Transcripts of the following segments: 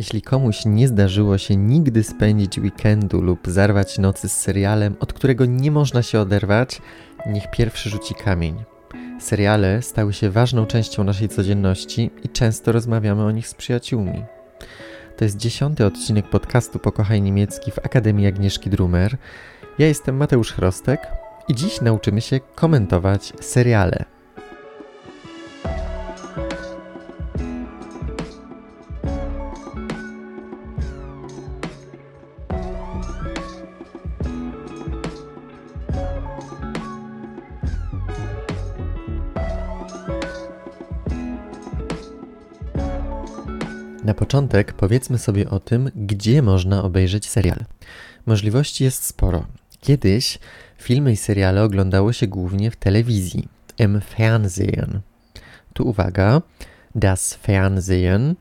Jeśli komuś nie zdarzyło się nigdy spędzić weekendu lub zarwać nocy z serialem, od którego nie można się oderwać, niech pierwszy rzuci kamień. Seriale stały się ważną częścią naszej codzienności i często rozmawiamy o nich z przyjaciółmi. To jest dziesiąty odcinek podcastu Pokochaj Niemiecki w Akademii Agnieszki Drumer. Ja jestem Mateusz Chrostek i dziś nauczymy się komentować seriale. Początek powiedzmy sobie o tym, gdzie można obejrzeć serial. Możliwości jest sporo. Kiedyś filmy i seriale oglądało się głównie w telewizji, im Fernsehen. Tu uwaga, das Fernsehen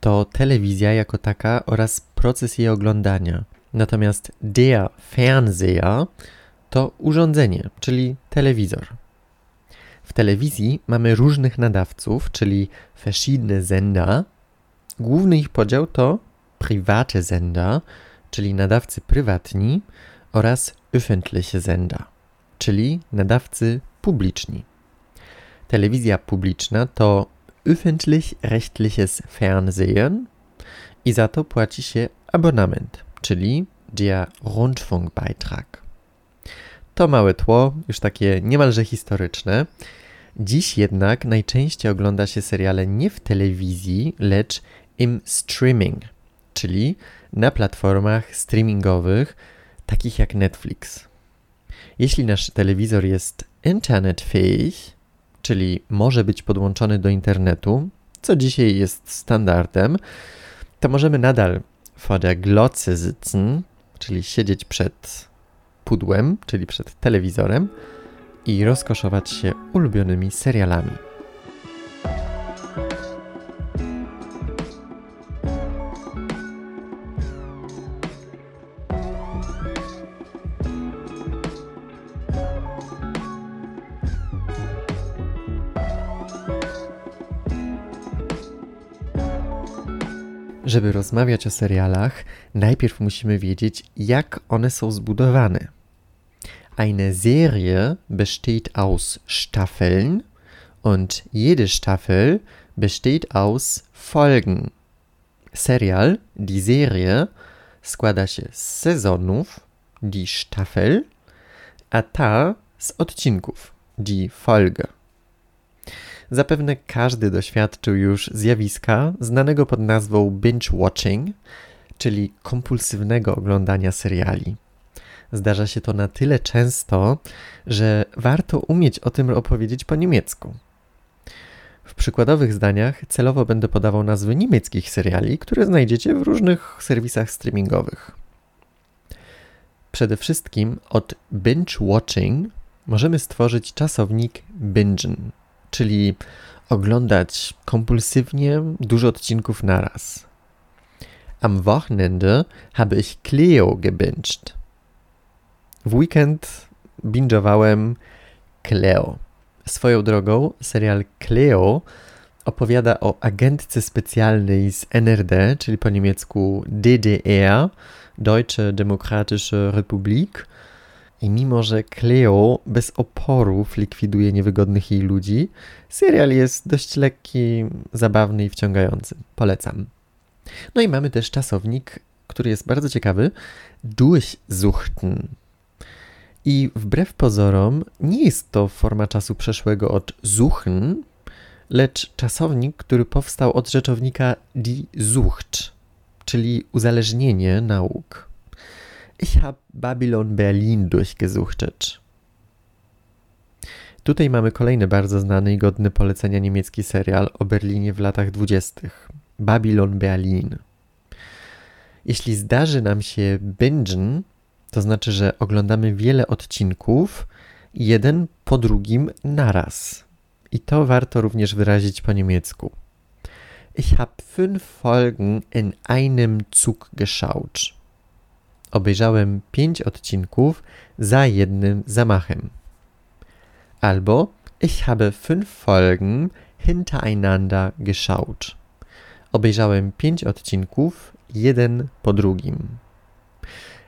to telewizja jako taka oraz proces jej oglądania. Natomiast der Fernseher to urządzenie, czyli telewizor. W telewizji mamy różnych nadawców, czyli verschiedene Sender, Główny ich podział to private Sender, czyli nadawcy prywatni, oraz öffentliche Sender, czyli nadawcy publiczni. Telewizja publiczna to öffentlich-rechtliches Fernsehen i za to płaci się abonament, czyli der Rundfunkbeitrag. To małe tło, już takie niemalże historyczne. Dziś jednak najczęściej ogląda się seriale nie w telewizji, lecz im streaming, czyli na platformach streamingowych takich jak Netflix. Jeśli nasz telewizor jest internetfähig, czyli może być podłączony do internetu, co dzisiaj jest standardem, to możemy nadal vor der Glotze sitzen, czyli siedzieć przed pudłem, czyli przed telewizorem i rozkoszować się ulubionymi serialami. Żeby rozmawiać o serialach, najpierw musimy wiedzieć, jak one są zbudowane. Eine Serie besteht aus Staffeln und jede Staffel besteht aus Folgen. Serial, die Serie, składa się z sezonów, die Staffel, a ta z odcinków, die Folge. Zapewne każdy doświadczył już zjawiska znanego pod nazwą binge-watching, czyli kompulsywnego oglądania seriali. Zdarza się to na tyle często, że warto umieć o tym opowiedzieć po niemiecku. W przykładowych zdaniach celowo będę podawał nazwy niemieckich seriali, które znajdziecie w różnych serwisach streamingowych. Przede wszystkim od binge watching możemy stworzyć czasownik bingen, czyli oglądać kompulsywnie dużo odcinków naraz. Am Wochenende habe ich Cleo gebinged. W weekend binge'owałem Cleo. Swoją drogą, serial Cleo opowiada o agentce specjalnej z NRD, czyli po niemiecku DDR, Deutsche Demokratische Republik, i mimo, że Cleo bez oporów likwiduje niewygodnych jej ludzi, serial jest dość lekki, zabawny i wciągający. Polecam. No i mamy też czasownik, który jest bardzo ciekawy, durchsuchten. I wbrew pozorom nie jest to forma czasu przeszłego od suchen, lecz czasownik, który powstał od rzeczownika die Sucht, czyli uzależnienie nauk. Ich habe Babylon Berlin durchgesuchtet. Tutaj mamy kolejny bardzo znany i godny polecenia niemiecki serial o Berlinie w latach dwudziestych. Babylon Berlin. Jeśli zdarzy nam się bingen, to znaczy, że oglądamy wiele odcinków, jeden po drugim naraz. I to warto również wyrazić po niemiecku. Ich habe fünf Folgen in einem Zug geschaut. Obejrzałem pięć odcinków za jednym zamachem. Albo ich habe fünf Folgen hintereinander geschaut. Obejrzałem pięć odcinków, jeden po drugim.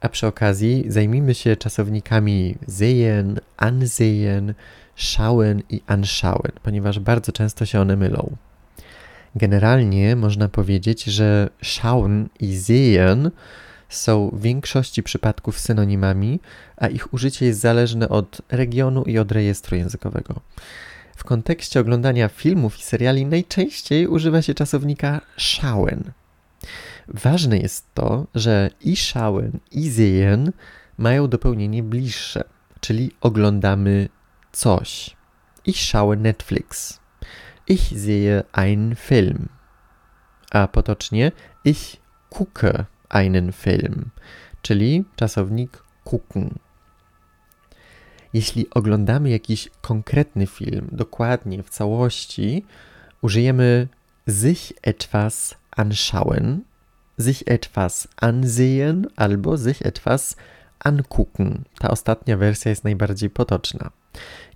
A przy okazji zajmijmy się czasownikami sehen, ansehen, schauen i anschauen, ponieważ bardzo często się one mylą. Generalnie można powiedzieć, że schauen i sehen są w większości przypadków synonimami, a ich użycie jest zależne od regionu i od rejestru językowego. W kontekście oglądania filmów i seriali najczęściej używa się czasownika schauen. Ważne jest to, że i schauen, i sehen mają dopełnienie bliższe, czyli oglądamy coś. Ich schaue Netflix. Ich sehe einen Film. A potocznie ich gucke einen Film, czyli czasownik gucken. Jeśli oglądamy jakiś konkretny film dokładnie w całości, użyjemy sich etwas anschauen, sich etwas ansehen albo sich etwas angucken. Ta ostatnia wersja jest najbardziej potoczna.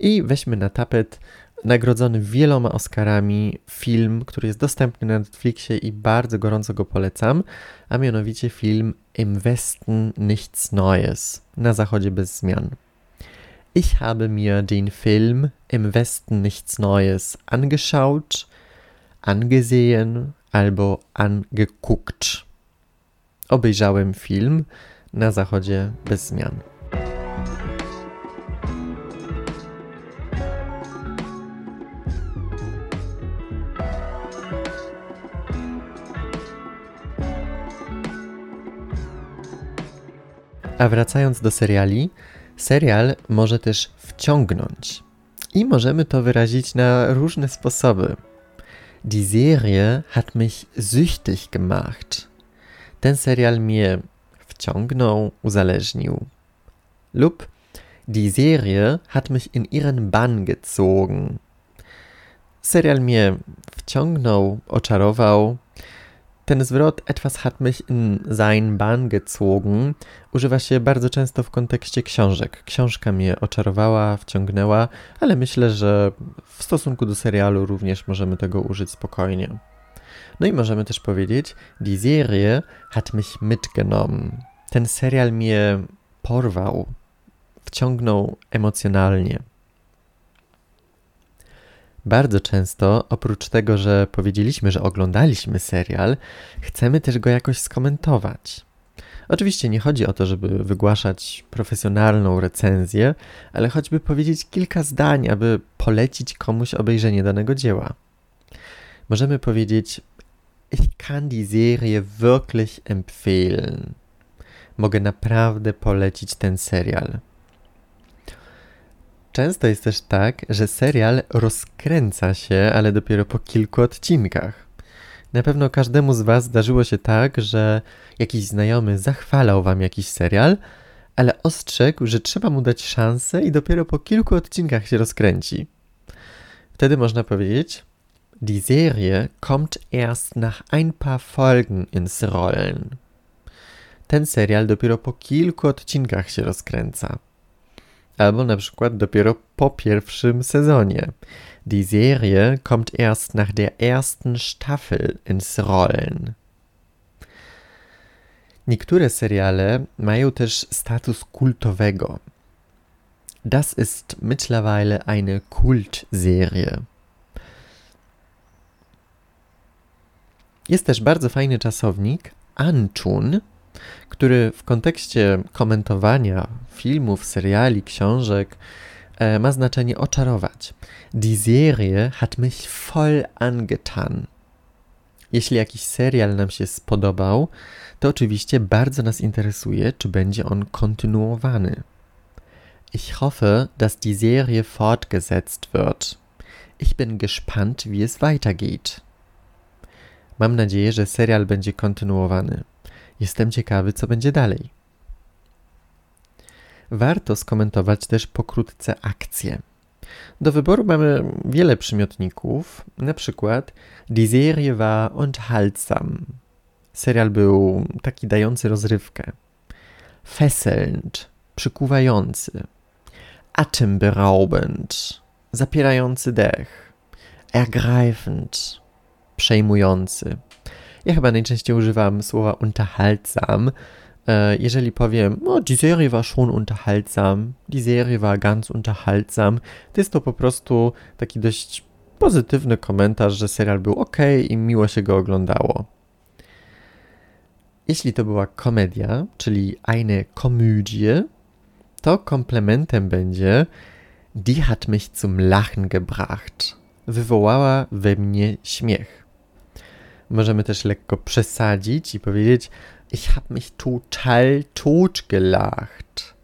I weźmy na tapet nagrodzony wieloma Oscarami film, który jest dostępny na Netflixie i bardzo gorąco go polecam, a mianowicie film Im Westen nichts Neues, na zachodzie bez zmian. Ich habe mir den Film Im Westen nichts Neues angeschaut, angesehen albo angeguckt. Obejrzałem film na zachodzie bez zmian. A wracając do seriali, serial może też wciągnąć. I możemy to wyrazić na różne sposoby. Die Serie hat mich süchtig gemacht. Ten serial mnie wciągnął, uzależnił. Lub Die Serie hat mich in ihren Bann gezogen. Serial mnie wciągnął, oczarował, ten zwrot etwas hat mich in sein Bann gezogen używa się bardzo często w kontekście książek. Książka mnie oczarowała, wciągnęła, ale myślę, że w stosunku do serialu również możemy tego użyć spokojnie. No i możemy też powiedzieć, die Serie hat mich mitgenommen. Ten serial mnie porwał, wciągnął emocjonalnie. Bardzo często, oprócz tego, że powiedzieliśmy, że oglądaliśmy serial, chcemy też go jakoś skomentować. Oczywiście nie chodzi o to, żeby wygłaszać profesjonalną recenzję, ale choćby powiedzieć kilka zdań, aby polecić komuś obejrzenie danego dzieła. Możemy powiedzieć: Ich kann die Serie wirklich empfehlen. Mogę naprawdę polecić ten serial. Często jest też tak, że serial rozkręca się, ale dopiero po kilku odcinkach. Na pewno każdemu z Was zdarzyło się tak, że jakiś znajomy zachwalał Wam jakiś serial, ale ostrzegł, że trzeba mu dać szansę i dopiero po kilku odcinkach się rozkręci. Wtedy można powiedzieć: Die Serie kommt erst nach ein paar Folgen ins Rollen. Ten serial dopiero po kilku odcinkach się rozkręca albo na przykład dopiero po pierwszym sezonie. Die Serie kommt erst nach der ersten Staffel ins Rollen. Niektóre seriale mają też status kultowego. Das ist mittlerweile eine Kultserie. Jest też bardzo fajny czasownik antun, który w kontekście komentowania filmów, seriali, książek e, ma znaczenie oczarować. Die Serie hat mich voll angetan. Jeśli jakiś serial nam się spodobał, to oczywiście bardzo nas interesuje, czy będzie on kontynuowany. Ich hoffe, dass die Serie fortgesetzt wird. Ich bin gespannt, wie es weitergeht. Mam nadzieję, że serial będzie kontynuowany. Jestem ciekawy, co będzie dalej. Warto skomentować też pokrótce akcję. Do wyboru mamy wiele przymiotników, na przykład Die Serie war unterhaltsam. Serial był taki dający rozrywkę. Fesselnd, przykuwający. Atemberaubend, zapierający dech. Ergreifend, przejmujący. Ja chyba najczęściej używam słowa unterhaltsam. E, jeżeli powiem, no, die Serie war schon unterhaltsam, die Serie war ganz unterhaltsam, to jest to po prostu taki dość pozytywny komentarz, że serial był ok i miło się go oglądało. Jeśli to była komedia, czyli eine Komödie, to komplementem będzie Die hat mich zum Lachen gebracht. Wywołała we mnie śmiech. Możemy też lekko przesadzić i powiedzieć Ich hab mich total totgelacht.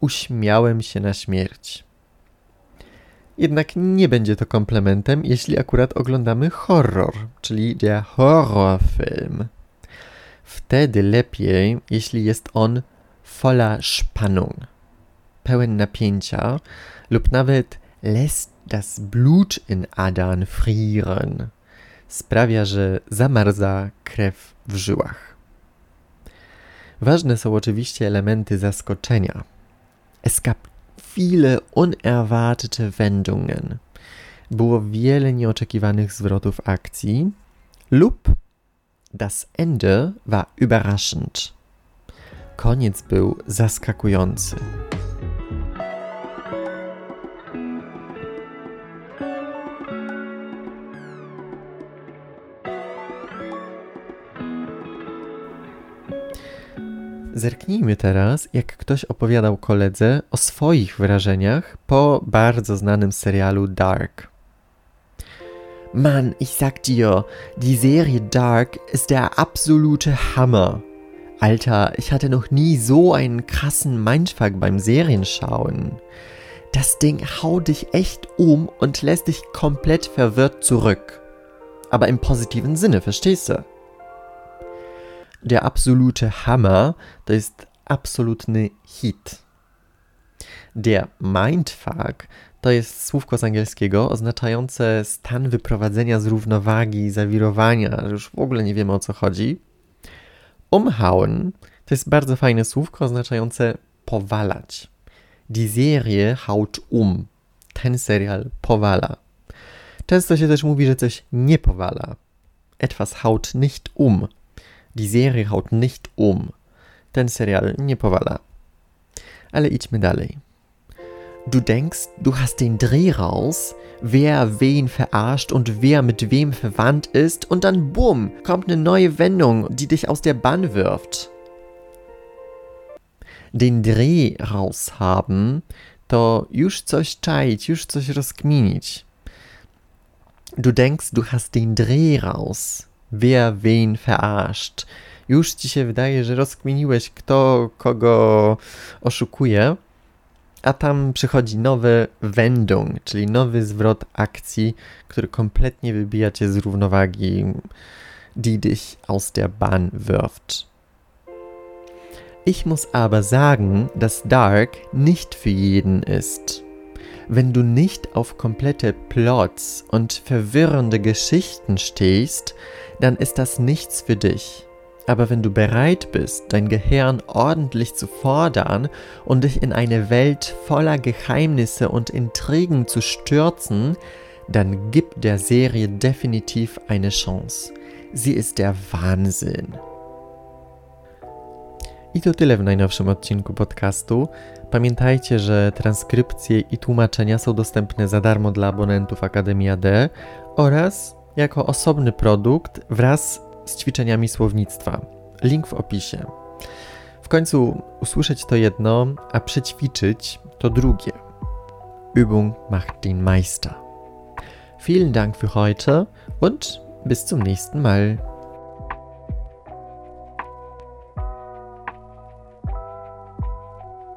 Uśmiałem się na śmierć. Jednak nie będzie to komplementem, jeśli akurat oglądamy horror, czyli der Horrorfilm. Wtedy lepiej, jeśli jest on voller Spannung, pełen napięcia lub nawet lässt das Blut in Adern frieren. Sprawia, że zamarza krew w żyłach. Ważne są oczywiście elementy zaskoczenia. Es gab viele unerwartete Wendungen. Było wiele nieoczekiwanych zwrotów akcji lub das Ende war überraschend. Koniec był zaskakujący. Zerknijmy teraz, jak ktoś opowiadał koledze o swoich wrażeniach po bardzo znanym serialu Dark. Mann, ich sag dir, die Serie Dark ist der absolute Hammer. Alter, ich hatte noch nie so einen krassen Mindfuck beim Serienschauen. Das Ding haut dich echt um und lässt dich komplett verwirrt zurück. Aber im positiven Sinne, verstehst du? Der absolute Hammer to jest absolutny hit. Der Mindfuck to jest słówko z angielskiego oznaczające stan wyprowadzenia z równowagi, zawirowania, że już w ogóle nie wiemy o co chodzi. Umhauen to jest bardzo fajne słówko oznaczające powalać. Die Serie haut um. Ten serial powala. Często się też mówi, że coś nie powala. Etwas haut nicht um. Die Serie haut nicht um. Ten serial nie powala. Ale idźmy dalej. Du denkst, du hast den Dreh raus, wer wen verarscht und wer mit wem verwandt ist, und dann bumm, kommt eine neue Wendung, die dich aus der Bahn wirft. Den Dreh raushaben, to już coś czaić, już coś rozkminić. Du denkst, du hast den Dreh raus wer wen verarscht. Już ci się wydaje, że rozkminiłeś, kto kogo oszukuje, a tam przychodzi nowy Wendung, czyli nowy zwrot akcji, który kompletnie wybija cię z równowagi, die dich aus der Bahn wirft. Ich muss aber sagen, dass Dark nicht für jeden ist. Wenn du nicht auf komplette Plots und verwirrende Geschichten stehst, dann ist das nichts für dich. Aber wenn du bereit bist, dein Gehirn ordentlich zu fordern und dich in eine Welt voller Geheimnisse und Intrigen zu stürzen, dann gib der Serie definitiv eine Chance. Sie ist der Wahnsinn. I to tyle w najnowszym odcinku podcastu. Pamiętajcie, że transkrypcje i tłumaczenia są dostępne za darmo dla abonentów Akademia D oraz jako osobny produkt wraz z ćwiczeniami słownictwa. Link w opisie. W końcu usłyszeć to jedno, a przećwiczyć to drugie. Übung macht den Meister. Vielen Dank für heute und bis zum nächsten Mal.